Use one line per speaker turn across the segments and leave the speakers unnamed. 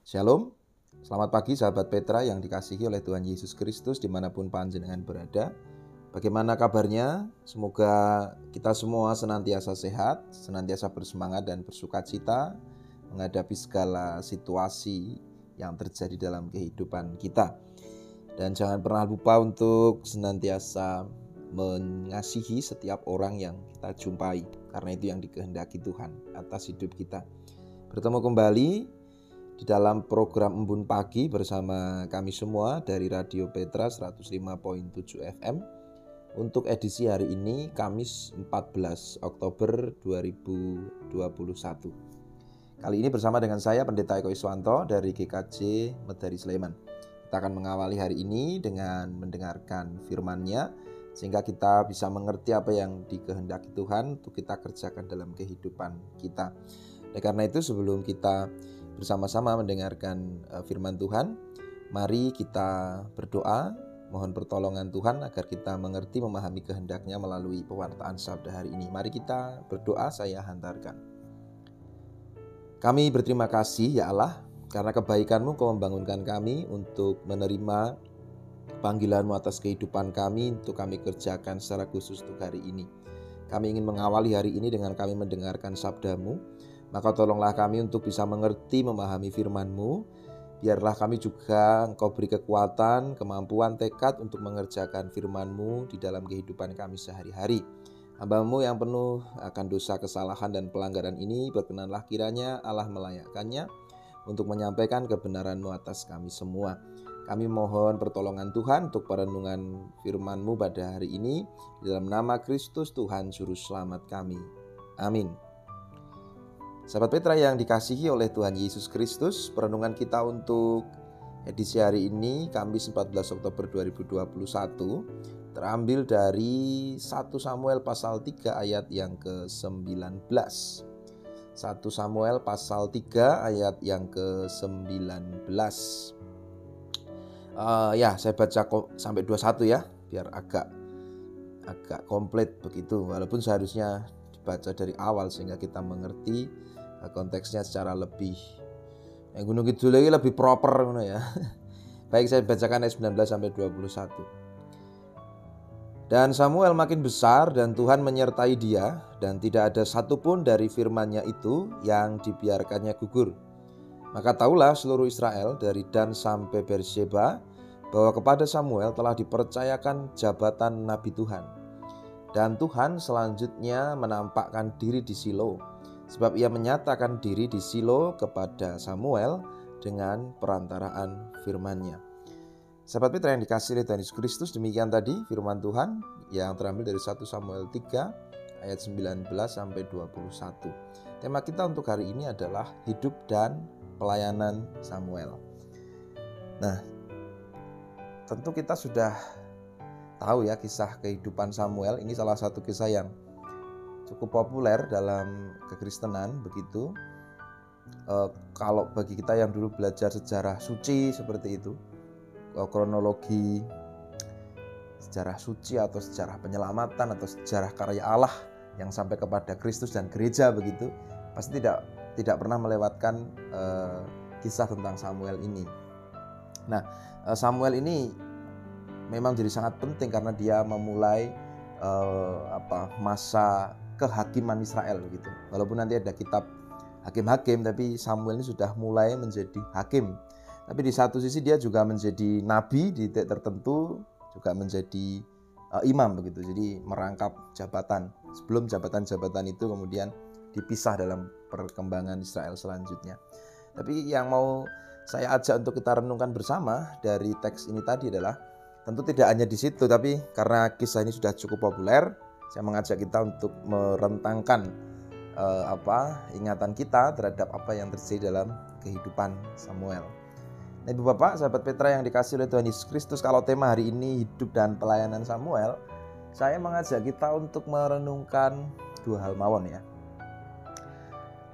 Shalom, selamat pagi sahabat Petra yang dikasihi oleh Tuhan Yesus Kristus di mana pun panjenengan berada. Bagaimana kabarnya? Semoga kita semua senantiasa sehat, senantiasa bersemangat dan bersuka cita menghadapi segala situasi yang terjadi dalam kehidupan kita. Dan jangan pernah lupa untuk senantiasa mengasihi setiap orang yang kita jumpai karena itu yang dikehendaki Tuhan atas hidup kita. Bertemu kembali di dalam program Embun Pagi bersama kami semua dari Radio Petra 105.7 FM untuk edisi hari ini Kamis 14 Oktober 2021. Kali ini bersama dengan saya Pendeta Eko Iswanto dari GKJ Medari Sleman. Kita akan mengawali hari ini dengan mendengarkan firman-Nya sehingga kita bisa mengerti apa yang dikehendaki Tuhan untuk kita kerjakan dalam kehidupan kita. Oleh karena itu sebelum kita bersama-sama mendengarkan eh, firman Tuhan, mari kita berdoa, mohon pertolongan Tuhan agar kita mengerti memahami kehendaknya melalui pewartaan sabda hari ini. Mari kita berdoa, saya hantarkan. Kami berterima kasih ya Allah, karena kebaikanmu kau membangunkan kami untuk menerima panggilanmu atas kehidupan kami untuk kami kerjakan secara khusus untuk hari ini. Kami ingin mengawali hari ini dengan kami mendengarkan sabdamu, maka tolonglah kami untuk bisa mengerti, memahami firman-Mu. Biarlah kami juga Engkau beri kekuatan, kemampuan, tekad untuk mengerjakan firman-Mu di dalam kehidupan kami sehari-hari. Hambamu yang penuh akan dosa, kesalahan, dan pelanggaran ini berkenanlah kiranya Allah melayakkannya untuk menyampaikan kebenaran-Mu atas kami semua. Kami mohon pertolongan Tuhan untuk perenungan firman-Mu pada hari ini. Dalam nama Kristus Tuhan Juru Selamat kami. Amin. Sahabat Petra yang dikasihi oleh Tuhan Yesus Kristus, perenungan kita untuk edisi hari ini Kamis 14 Oktober 2021 terambil dari 1 Samuel pasal 3 ayat yang ke-19. 1 Samuel pasal 3 ayat yang ke-19. Uh, ya, saya baca sampai 21 ya, biar agak agak komplit begitu. Walaupun seharusnya dibaca dari awal sehingga kita mengerti Konteksnya secara lebih yang Gunung Kidul lagi lebih proper ya. Baik saya bacakan ayat 19 sampai 21. Dan Samuel makin besar dan Tuhan menyertai dia dan tidak ada satupun dari firmannya itu yang dibiarkannya gugur. Maka tahulah seluruh Israel dari Dan sampai Beersheba bahwa kepada Samuel telah dipercayakan jabatan Nabi Tuhan. Dan Tuhan selanjutnya menampakkan diri di Silo Sebab ia menyatakan diri di Silo kepada Samuel dengan perantaraan firman-Nya. Sahabat Petra yang dikasih oleh Tuhan Yesus Kristus, demikian tadi firman Tuhan yang terambil dari 1 Samuel 3 ayat 19 sampai 21. Tema kita untuk hari ini adalah hidup dan pelayanan Samuel. Nah, tentu kita sudah tahu ya kisah kehidupan Samuel. Ini salah satu kisah yang cukup populer dalam kekristenan begitu. E, kalau bagi kita yang dulu belajar sejarah suci seperti itu, e, kronologi sejarah suci atau sejarah penyelamatan atau sejarah karya Allah yang sampai kepada Kristus dan gereja begitu, pasti tidak tidak pernah melewatkan e, kisah tentang Samuel ini. Nah, Samuel ini memang jadi sangat penting karena dia memulai uh, apa masa kehakiman Israel gitu. Walaupun nanti ada kitab hakim-hakim tapi Samuel ini sudah mulai menjadi hakim. Tapi di satu sisi dia juga menjadi nabi di titik tertentu, juga menjadi uh, imam begitu. Jadi merangkap jabatan. Sebelum jabatan-jabatan itu kemudian dipisah dalam perkembangan Israel selanjutnya. Tapi yang mau saya ajak untuk kita renungkan bersama dari teks ini tadi adalah tentu tidak hanya di situ tapi karena kisah ini sudah cukup populer saya mengajak kita untuk merentangkan uh, apa ingatan kita terhadap apa yang terjadi dalam kehidupan Samuel. Nah, Ibu Bapak, sahabat Petra yang dikasih oleh Tuhan Yesus Kristus, kalau tema hari ini hidup dan pelayanan Samuel, saya mengajak kita untuk merenungkan dua hal mawon ya.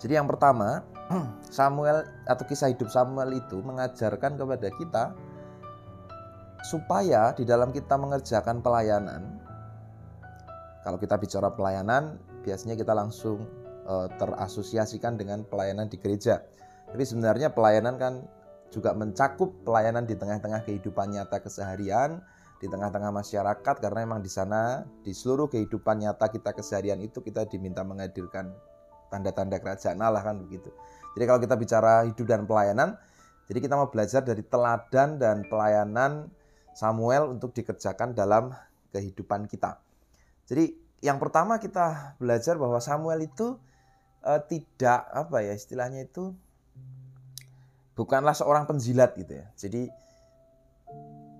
Jadi yang pertama, Samuel atau kisah hidup Samuel itu mengajarkan kepada kita supaya di dalam kita mengerjakan pelayanan kalau kita bicara pelayanan, biasanya kita langsung uh, terasosiasikan dengan pelayanan di gereja. Tapi sebenarnya pelayanan kan juga mencakup pelayanan di tengah-tengah kehidupan nyata keseharian, di tengah-tengah masyarakat karena memang di sana di seluruh kehidupan nyata kita keseharian itu kita diminta menghadirkan tanda-tanda kerajaan Allah kan begitu. Jadi kalau kita bicara hidup dan pelayanan, jadi kita mau belajar dari teladan dan pelayanan Samuel untuk dikerjakan dalam kehidupan kita. Jadi yang pertama kita belajar bahwa Samuel itu uh, tidak apa ya istilahnya itu bukanlah seorang penjilat gitu ya. Jadi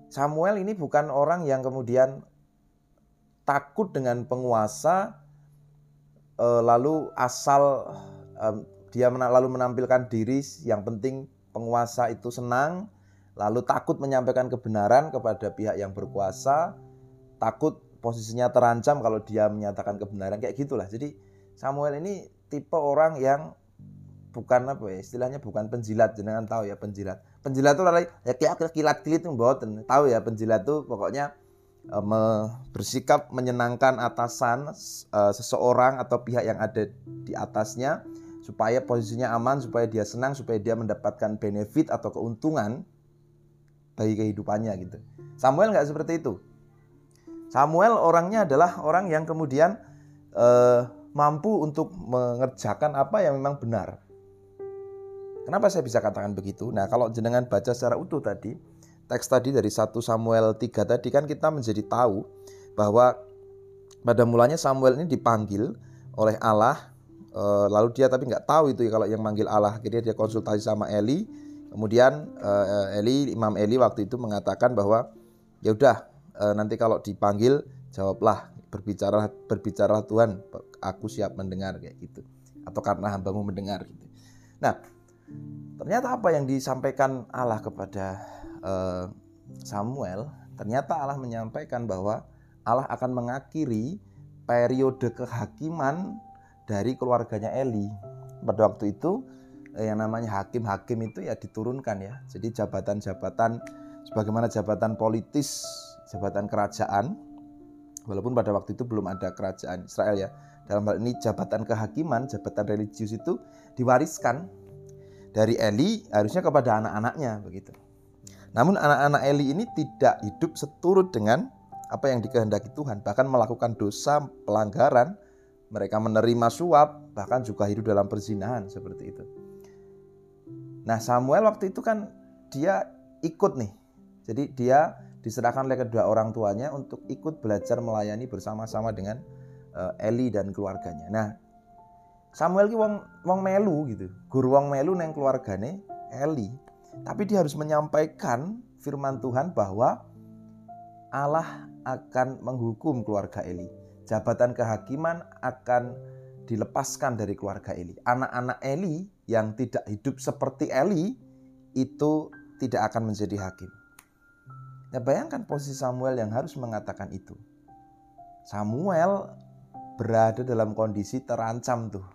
Samuel ini bukan orang yang kemudian takut dengan penguasa uh, lalu asal um, dia mena lalu menampilkan diri yang penting penguasa itu senang lalu takut menyampaikan kebenaran kepada pihak yang berkuasa takut posisinya terancam kalau dia menyatakan kebenaran kayak gitulah. Jadi Samuel ini tipe orang yang bukan apa ya istilahnya bukan penjilat jangan tahu ya penjilat. Penjilat itu lari ya kilat kilat kilat itu tahu ya penjilat itu pokoknya e, bersikap menyenangkan atasan e, seseorang atau pihak yang ada di atasnya supaya posisinya aman supaya dia senang supaya dia mendapatkan benefit atau keuntungan bagi kehidupannya gitu. Samuel nggak seperti itu Samuel orangnya adalah orang yang kemudian e, mampu untuk mengerjakan apa yang memang benar. Kenapa saya bisa katakan begitu? Nah, kalau jenengan baca secara utuh tadi, teks tadi dari 1 Samuel 3 tadi kan kita menjadi tahu bahwa pada mulanya Samuel ini dipanggil oleh Allah eh, lalu dia tapi nggak tahu itu ya kalau yang manggil Allah. Akhirnya dia konsultasi sama Eli. Kemudian eh, Eli Imam Eli waktu itu mengatakan bahwa ya udah eh, nanti kalau dipanggil jawablah berbicara berbicara Tuhan aku siap mendengar kayak gitu atau karena hambamu mendengar gitu nah Ternyata apa yang disampaikan Allah kepada uh, Samuel, ternyata Allah menyampaikan bahwa Allah akan mengakhiri periode kehakiman dari keluarganya Eli. Pada waktu itu eh, yang namanya hakim-hakim itu ya diturunkan ya. Jadi jabatan-jabatan sebagaimana jabatan politis, jabatan kerajaan walaupun pada waktu itu belum ada kerajaan Israel ya. Dalam hal ini jabatan kehakiman, jabatan religius itu diwariskan dari Eli harusnya kepada anak-anaknya begitu. Namun anak-anak Eli ini tidak hidup seturut dengan apa yang dikehendaki Tuhan, bahkan melakukan dosa pelanggaran, mereka menerima suap, bahkan juga hidup dalam perzinahan seperti itu. Nah, Samuel waktu itu kan dia ikut nih. Jadi dia diserahkan oleh kedua orang tuanya untuk ikut belajar melayani bersama-sama dengan eh, Eli dan keluarganya. Nah, Samuel ki wong wong melu gitu. Guru wong melu neng keluargane Eli. Tapi dia harus menyampaikan firman Tuhan bahwa Allah akan menghukum keluarga Eli. Jabatan kehakiman akan dilepaskan dari keluarga Eli. Anak-anak Eli yang tidak hidup seperti Eli itu tidak akan menjadi hakim. Ya bayangkan posisi Samuel yang harus mengatakan itu. Samuel berada dalam kondisi terancam tuh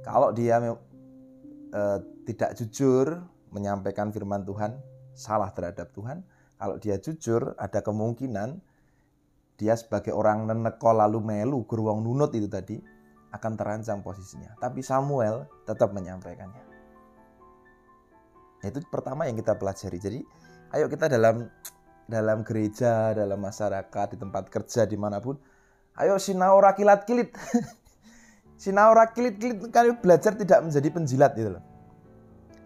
kalau dia uh, tidak jujur menyampaikan firman Tuhan, salah terhadap Tuhan. Kalau dia jujur, ada kemungkinan dia sebagai orang neneko lalu melu geruang nunut itu tadi akan terancam posisinya. Tapi Samuel tetap menyampaikannya. Itu pertama yang kita pelajari. Jadi ayo kita dalam dalam gereja, dalam masyarakat, di tempat kerja, di mana pun, ayo sinau rakilat kilit. Sinaura kilit-kilit kali belajar tidak menjadi penjilat gitu loh.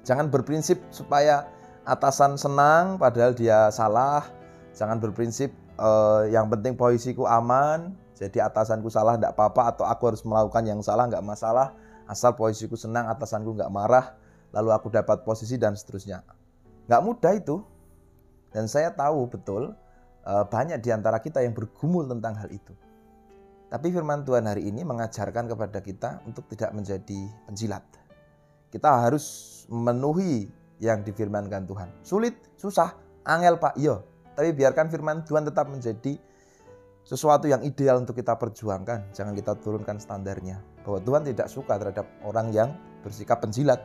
Jangan berprinsip supaya atasan senang padahal dia salah. Jangan berprinsip uh, yang penting posisiku aman, jadi atasanku salah tidak apa-apa atau aku harus melakukan yang salah nggak masalah asal posisiku senang atasanku nggak marah lalu aku dapat posisi dan seterusnya. Nggak mudah itu. Dan saya tahu betul uh, banyak di antara kita yang bergumul tentang hal itu. Tapi firman Tuhan hari ini mengajarkan kepada kita untuk tidak menjadi penjilat. Kita harus memenuhi yang difirmankan Tuhan. Sulit, susah, angel Pak, iya. Tapi biarkan firman Tuhan tetap menjadi sesuatu yang ideal untuk kita perjuangkan. Jangan kita turunkan standarnya. Bahwa Tuhan tidak suka terhadap orang yang bersikap penjilat.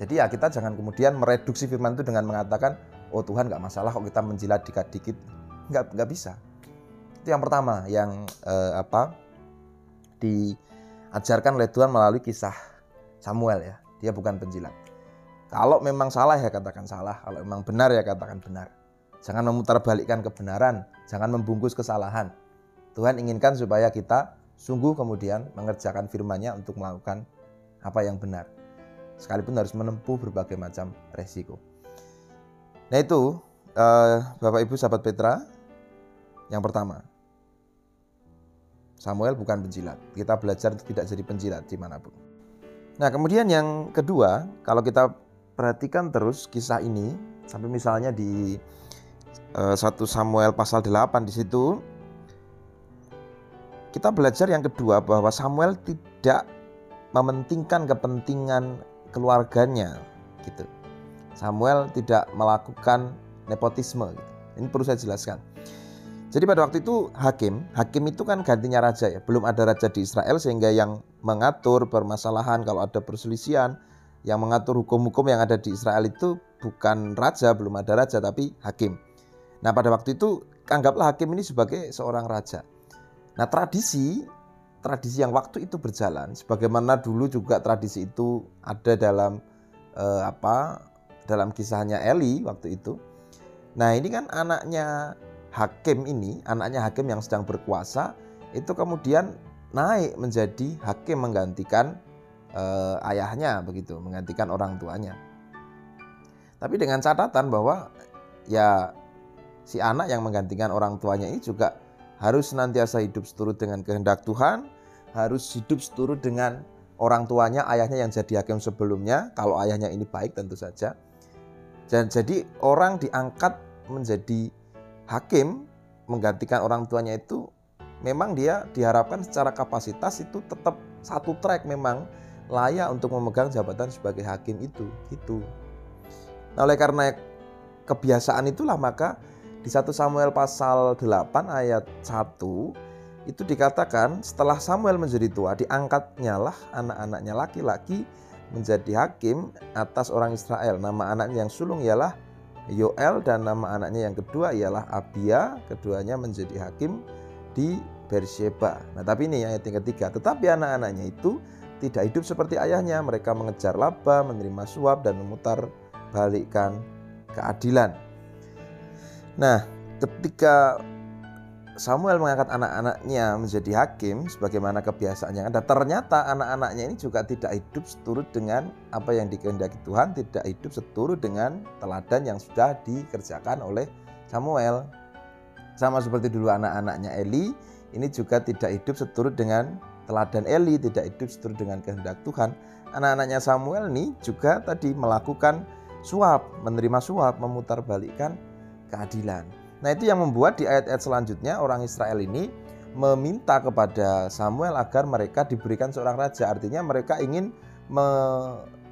Jadi ya kita jangan kemudian mereduksi firman itu dengan mengatakan, oh Tuhan nggak masalah kok kita menjilat dikit-dikit. Nggak, nggak bisa. Itu yang pertama yang eh, apa diajarkan oleh Tuhan melalui kisah Samuel ya. Dia bukan penjilat. Kalau memang salah ya katakan salah, kalau memang benar ya katakan benar. Jangan memutarbalikkan kebenaran, jangan membungkus kesalahan. Tuhan inginkan supaya kita sungguh kemudian mengerjakan firman-Nya untuk melakukan apa yang benar. Sekalipun harus menempuh berbagai macam resiko. Nah itu eh, Bapak Ibu sahabat Petra yang pertama. Samuel bukan penjilat. Kita belajar tidak jadi penjilat di mana pun. Nah kemudian yang kedua, kalau kita perhatikan terus kisah ini sampai misalnya di uh, eh, 1 Samuel pasal 8 di situ kita belajar yang kedua bahwa Samuel tidak mementingkan kepentingan keluarganya gitu. Samuel tidak melakukan nepotisme gitu. Ini perlu saya jelaskan. Jadi pada waktu itu hakim, hakim itu kan gantinya raja ya. Belum ada raja di Israel sehingga yang mengatur permasalahan kalau ada perselisihan yang mengatur hukum-hukum yang ada di Israel itu bukan raja, belum ada raja tapi hakim. Nah, pada waktu itu anggaplah hakim ini sebagai seorang raja. Nah, tradisi tradisi yang waktu itu berjalan sebagaimana dulu juga tradisi itu ada dalam eh, apa? Dalam kisahnya Eli waktu itu. Nah, ini kan anaknya hakim ini, anaknya hakim yang sedang berkuasa itu kemudian naik menjadi hakim menggantikan eh, ayahnya begitu, menggantikan orang tuanya. Tapi dengan catatan bahwa ya si anak yang menggantikan orang tuanya ini juga harus senantiasa hidup seturut dengan kehendak Tuhan, harus hidup seturut dengan orang tuanya, ayahnya yang jadi hakim sebelumnya, kalau ayahnya ini baik tentu saja. Dan jadi orang diangkat menjadi hakim menggantikan orang tuanya itu memang dia diharapkan secara kapasitas itu tetap satu track memang layak untuk memegang jabatan sebagai hakim itu gitu. Nah, oleh karena kebiasaan itulah maka di 1 Samuel pasal 8 ayat 1 itu dikatakan setelah Samuel menjadi tua diangkatnya lah anak-anaknya laki-laki menjadi hakim atas orang Israel. Nama anaknya yang sulung ialah Yoel dan nama anaknya yang kedua ialah Abia. Keduanya menjadi hakim di Beersheba. Nah, tapi ini ayat yang ketiga, tetapi anak-anaknya itu tidak hidup seperti ayahnya. Mereka mengejar laba, menerima suap, dan memutar balikkan keadilan. Nah, ketika Samuel mengangkat anak-anaknya menjadi hakim sebagaimana kebiasaan yang ada. Ternyata anak-anaknya ini juga tidak hidup seturut dengan apa yang dikehendaki Tuhan, tidak hidup seturut dengan teladan yang sudah dikerjakan oleh Samuel. Sama seperti dulu anak-anaknya Eli, ini juga tidak hidup seturut dengan teladan Eli tidak hidup seturut dengan kehendak Tuhan. Anak-anaknya Samuel ini juga tadi melakukan suap, menerima suap, memutarbalikkan keadilan. Nah itu yang membuat di ayat-ayat selanjutnya orang Israel ini meminta kepada Samuel agar mereka diberikan seorang raja. Artinya mereka ingin me,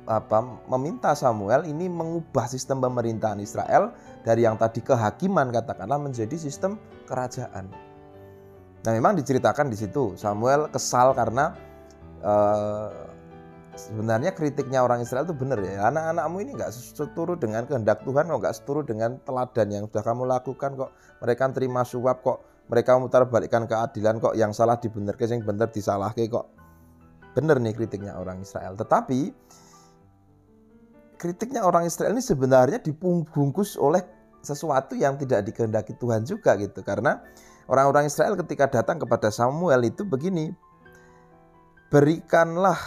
apa, meminta Samuel ini mengubah sistem pemerintahan Israel dari yang tadi kehakiman katakanlah menjadi sistem kerajaan. Nah memang diceritakan di situ Samuel kesal karena uh, sebenarnya kritiknya orang Israel itu benar ya. Anak-anakmu ini nggak seturut dengan kehendak Tuhan kok nggak seturut dengan teladan yang sudah kamu lakukan kok mereka terima suap kok mereka memutar balikkan keadilan kok yang salah dibenarkan yang benar disalah kok. Benar nih kritiknya orang Israel. Tetapi kritiknya orang Israel ini sebenarnya dibungkus oleh sesuatu yang tidak dikehendaki Tuhan juga gitu. Karena Orang-orang Israel ketika datang kepada Samuel itu begini, berikanlah,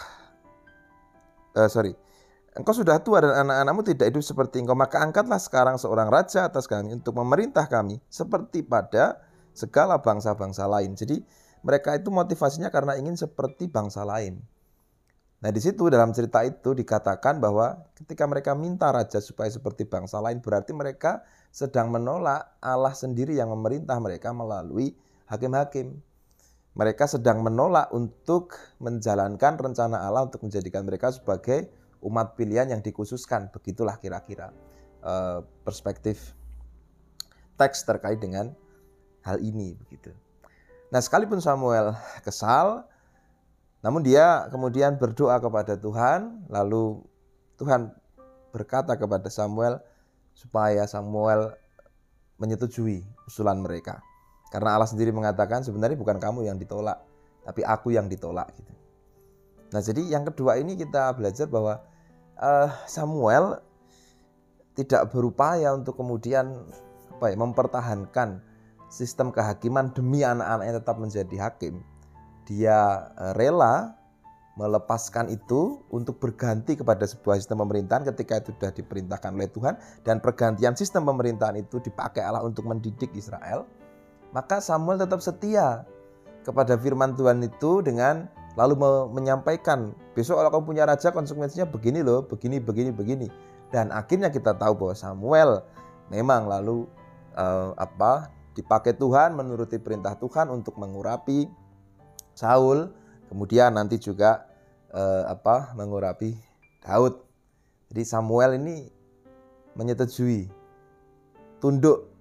uh, sorry, engkau sudah tua dan anak-anakmu tidak hidup seperti engkau, maka angkatlah sekarang seorang raja atas kami untuk memerintah kami seperti pada segala bangsa-bangsa lain. Jadi mereka itu motivasinya karena ingin seperti bangsa lain. Nah di situ dalam cerita itu dikatakan bahwa ketika mereka minta raja supaya seperti bangsa lain berarti mereka sedang menolak Allah sendiri yang memerintah mereka melalui hakim-hakim. Mereka sedang menolak untuk menjalankan rencana Allah untuk menjadikan mereka sebagai umat pilihan yang dikhususkan. Begitulah kira-kira uh, perspektif teks terkait dengan hal ini begitu. Nah, sekalipun Samuel kesal, namun dia kemudian berdoa kepada Tuhan, lalu Tuhan berkata kepada Samuel, supaya Samuel menyetujui usulan mereka. Karena Allah sendiri mengatakan sebenarnya bukan kamu yang ditolak, tapi aku yang ditolak gitu. Nah, jadi yang kedua ini kita belajar bahwa uh, Samuel tidak berupaya untuk kemudian apa ya mempertahankan sistem kehakiman demi anak-anaknya tetap menjadi hakim. Dia uh, rela melepaskan itu untuk berganti kepada sebuah sistem pemerintahan ketika itu sudah diperintahkan oleh Tuhan dan pergantian sistem pemerintahan itu dipakai Allah untuk mendidik Israel maka Samuel tetap setia kepada firman Tuhan itu dengan lalu menyampaikan besok kalau kamu punya raja konsekuensinya begini loh begini begini begini dan akhirnya kita tahu bahwa Samuel memang lalu uh, apa dipakai Tuhan menuruti perintah Tuhan untuk mengurapi Saul kemudian nanti juga eh, apa mengurapi Daud. Jadi Samuel ini menyetujui tunduk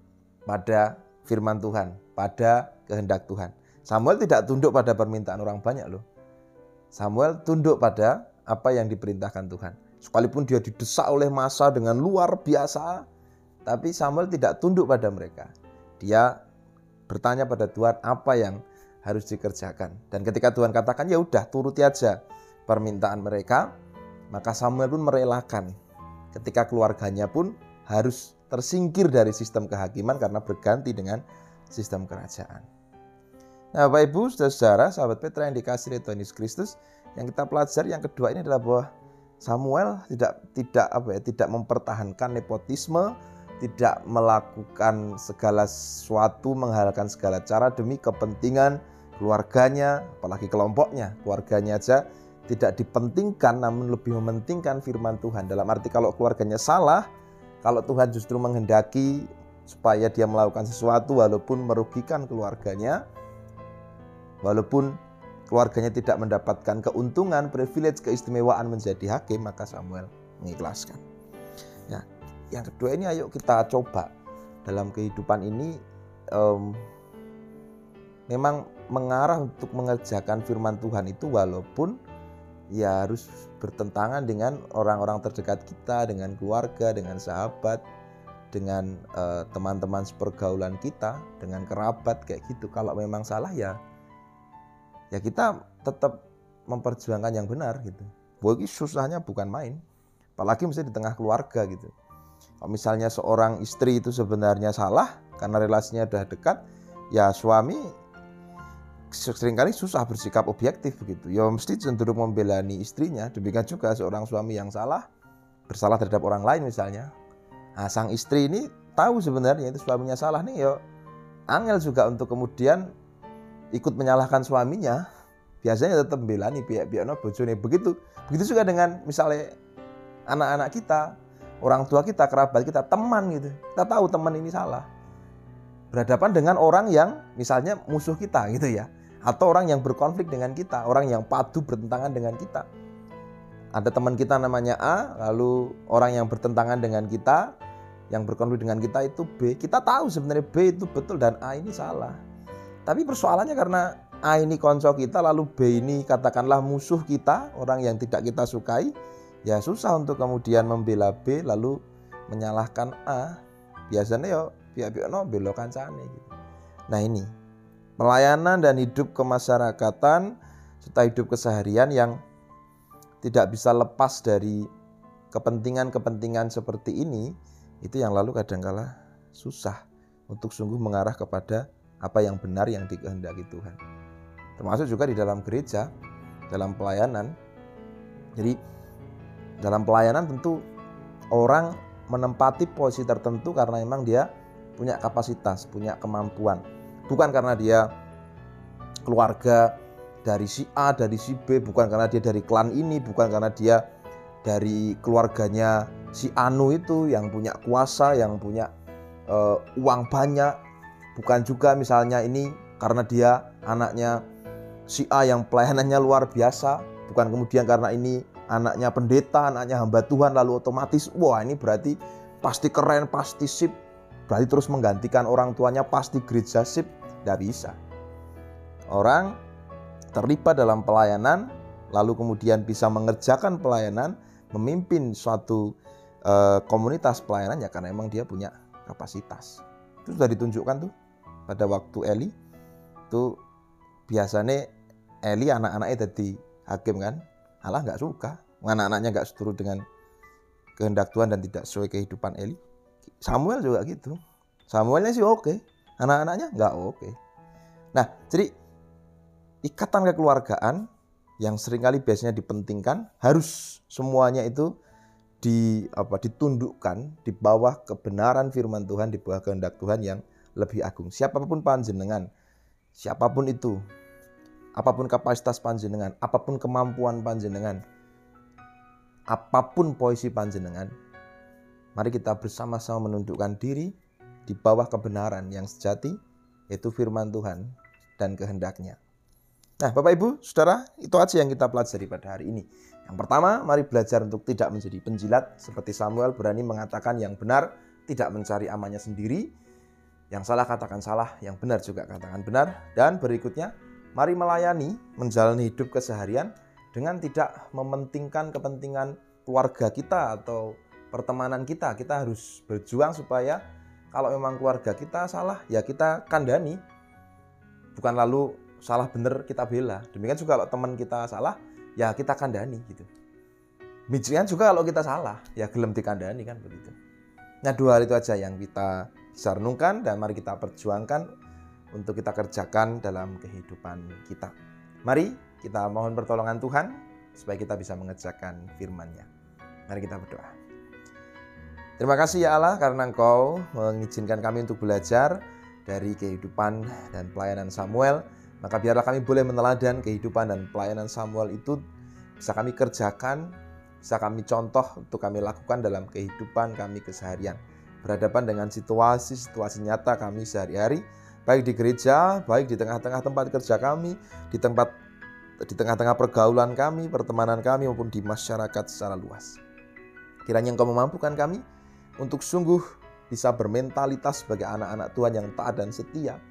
pada firman Tuhan, pada kehendak Tuhan. Samuel tidak tunduk pada permintaan orang banyak loh. Samuel tunduk pada apa yang diperintahkan Tuhan. Sekalipun dia didesak oleh masa dengan luar biasa, tapi Samuel tidak tunduk pada mereka. Dia bertanya pada Tuhan apa yang harus dikerjakan. Dan ketika Tuhan katakan ya udah turuti aja permintaan mereka, maka Samuel pun merelakan. Ketika keluarganya pun harus tersingkir dari sistem kehakiman karena berganti dengan sistem kerajaan. Nah, Bapak Ibu, saudara-saudara, sahabat Petra yang dikasih oleh Tuhan Yesus Kristus, yang kita pelajari yang kedua ini adalah bahwa Samuel tidak tidak apa ya, tidak mempertahankan nepotisme, tidak melakukan segala sesuatu, menghalalkan segala cara demi kepentingan keluarganya, apalagi kelompoknya, keluarganya aja tidak dipentingkan namun lebih mementingkan firman Tuhan. Dalam arti kalau keluarganya salah, kalau Tuhan justru menghendaki supaya dia melakukan sesuatu walaupun merugikan keluarganya, walaupun keluarganya tidak mendapatkan keuntungan, privilege, keistimewaan menjadi hakim, maka Samuel mengikhlaskan. Ya, yang kedua ini ayo kita coba dalam kehidupan ini um, memang mengarah untuk mengerjakan firman Tuhan itu walaupun ya harus bertentangan dengan orang-orang terdekat kita, dengan keluarga, dengan sahabat, dengan uh, teman-teman sepergaulan kita, dengan kerabat kayak gitu. Kalau memang salah ya ya kita tetap memperjuangkan yang benar gitu. Bagi susahnya bukan main. Apalagi misalnya di tengah keluarga gitu. Kalau misalnya seorang istri itu sebenarnya salah karena relasinya udah dekat, ya suami sering kali susah bersikap objektif begitu. Ya mesti cenderung membelani istrinya. Demikian juga seorang suami yang salah bersalah terhadap orang lain misalnya. Nah, sang istri ini tahu sebenarnya itu suaminya salah nih ya angel juga untuk kemudian ikut menyalahkan suaminya. Biasanya tetap membelani pihak-pihak no bojone begitu. Begitu juga dengan misalnya anak-anak kita, orang tua kita, kerabat kita, teman gitu. Kita tahu teman ini salah. Berhadapan dengan orang yang misalnya musuh kita gitu ya atau orang yang berkonflik dengan kita, orang yang padu bertentangan dengan kita. Ada teman kita namanya A, lalu orang yang bertentangan dengan kita, yang berkonflik dengan kita itu B. Kita tahu sebenarnya B itu betul dan A ini salah. Tapi persoalannya karena A ini konco kita, lalu B ini katakanlah musuh kita, orang yang tidak kita sukai, ya susah untuk kemudian membela B lalu menyalahkan A. Biasanya ya pihak-pihak no belokan sana gitu. Nah ini Pelayanan dan hidup kemasyarakatan serta hidup keseharian yang tidak bisa lepas dari kepentingan-kepentingan seperti ini itu yang lalu kadangkala susah untuk sungguh mengarah kepada apa yang benar yang dikehendaki Tuhan. Termasuk juga di dalam gereja, dalam pelayanan. Jadi dalam pelayanan tentu orang menempati posisi tertentu karena memang dia punya kapasitas, punya kemampuan bukan karena dia keluarga dari si A, dari si B, bukan karena dia dari klan ini, bukan karena dia dari keluarganya si Anu itu yang punya kuasa, yang punya uh, uang banyak, bukan juga misalnya ini karena dia anaknya si A yang pelayanannya luar biasa, bukan kemudian karena ini anaknya pendeta, anaknya hamba Tuhan lalu otomatis wah ini berarti pasti keren, pasti sip, berarti terus menggantikan orang tuanya pasti gereja sip. Tidak bisa. Orang terlibat dalam pelayanan, lalu kemudian bisa mengerjakan pelayanan, memimpin suatu e, komunitas pelayanan ya karena emang dia punya kapasitas. Itu sudah ditunjukkan tuh pada waktu Eli. Itu biasanya Eli anak-anaknya jadi hakim kan. Allah nggak suka. Anak-anaknya nggak seturut dengan kehendak Tuhan dan tidak sesuai kehidupan Eli. Samuel juga gitu. Samuelnya sih oke, anak-anaknya nggak oke. Nah, jadi ikatan kekeluargaan yang sering kali biasanya dipentingkan harus semuanya itu di apa ditundukkan di bawah kebenaran firman Tuhan di bawah kehendak Tuhan yang lebih agung. Siapa pun panjenengan, siapa pun itu, apa pun kapasitas panjenengan, apa pun kemampuan panjenengan, apa pun posisi panjenengan, mari kita bersama-sama menundukkan diri di bawah kebenaran yang sejati, yaitu firman Tuhan dan kehendaknya. Nah, Bapak Ibu, Saudara, itu aja yang kita pelajari pada hari ini. Yang pertama, mari belajar untuk tidak menjadi penjilat seperti Samuel berani mengatakan yang benar, tidak mencari amannya sendiri. Yang salah katakan salah, yang benar juga katakan benar. Dan berikutnya, mari melayani, menjalani hidup keseharian dengan tidak mementingkan kepentingan keluarga kita atau pertemanan kita. Kita harus berjuang supaya kalau memang keluarga kita salah, ya kita kandani. Bukan lalu salah benar kita bela. Demikian juga kalau teman kita salah, ya kita kandani gitu. Demikian juga kalau kita salah, ya gelem dikandani kan begitu. Nah dua hal itu aja yang kita bisa renungkan dan mari kita perjuangkan untuk kita kerjakan dalam kehidupan kita. Mari kita mohon pertolongan Tuhan supaya kita bisa mengerjakan firman-Nya. Mari kita berdoa. Terima kasih ya Allah karena Engkau mengizinkan kami untuk belajar dari kehidupan dan pelayanan Samuel maka biarlah kami boleh meneladan kehidupan dan pelayanan Samuel itu bisa kami kerjakan, bisa kami contoh untuk kami lakukan dalam kehidupan kami keseharian. Berhadapan dengan situasi-situasi nyata kami sehari-hari, baik di gereja, baik di tengah-tengah tempat kerja kami, di tempat di tengah-tengah pergaulan kami, pertemanan kami maupun di masyarakat secara luas. Kiranya Engkau memampukan kami untuk sungguh bisa bermentalitas sebagai anak-anak Tuhan yang taat dan setia,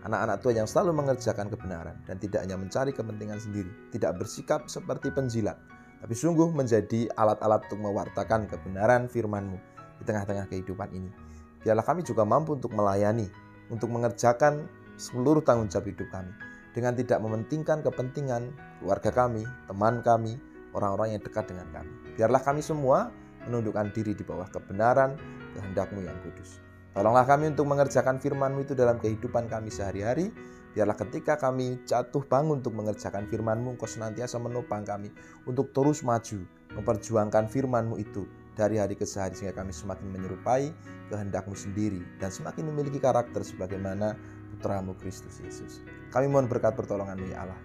Anak-anak Tuhan yang selalu mengerjakan kebenaran dan tidak hanya mencari kepentingan sendiri, tidak bersikap seperti penjilat, tapi sungguh menjadi alat-alat untuk mewartakan kebenaran firman-Mu di tengah-tengah kehidupan ini. Biarlah kami juga mampu untuk melayani, untuk mengerjakan seluruh tanggung jawab hidup kami dengan tidak mementingkan kepentingan keluarga kami, teman kami, orang-orang yang dekat dengan kami. Biarlah kami semua menundukkan diri di bawah kebenaran kehendak-Mu yang kudus. Tolonglah kami untuk mengerjakan firman-Mu itu dalam kehidupan kami sehari-hari. Biarlah ketika kami jatuh bangun untuk mengerjakan firman-Mu, Engkau senantiasa menopang kami untuk terus maju, memperjuangkan firman-Mu itu dari hari ke hari sehingga kami semakin menyerupai kehendak-Mu sendiri dan semakin memiliki karakter sebagaimana putramu Kristus Yesus. Kami mohon berkat pertolongan-Mu ya Allah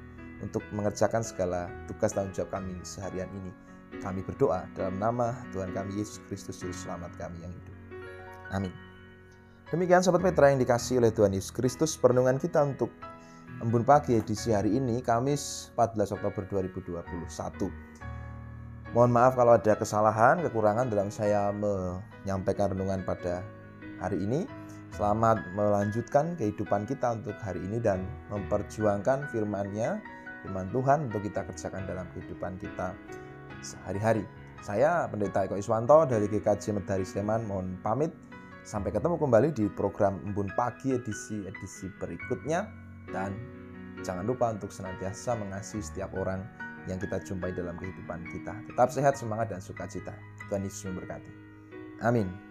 untuk mengerjakan segala tugas tanggung jawab kami seharian ini. Kami berdoa dalam nama Tuhan kami Yesus Kristus Juru Selamat kami yang hidup. Amin. Demikian Sobat Petra yang dikasih oleh Tuhan Yesus Kristus Perenungan kita untuk Embun Pagi edisi hari ini Kamis 14 Oktober 2021 Mohon maaf kalau ada kesalahan, kekurangan dalam saya menyampaikan renungan pada hari ini Selamat melanjutkan kehidupan kita untuk hari ini dan memperjuangkan firman-Nya, firman Tuhan untuk kita kerjakan dalam kehidupan kita sehari-hari. Saya Pendeta Eko Iswanto dari GKJ Medari Sleman mohon pamit. Sampai ketemu kembali di program Embun Pagi edisi-edisi berikutnya dan jangan lupa untuk senantiasa mengasihi setiap orang yang kita jumpai dalam kehidupan kita. Tetap sehat, semangat, dan sukacita. Tuhan Yesus memberkati. Amin.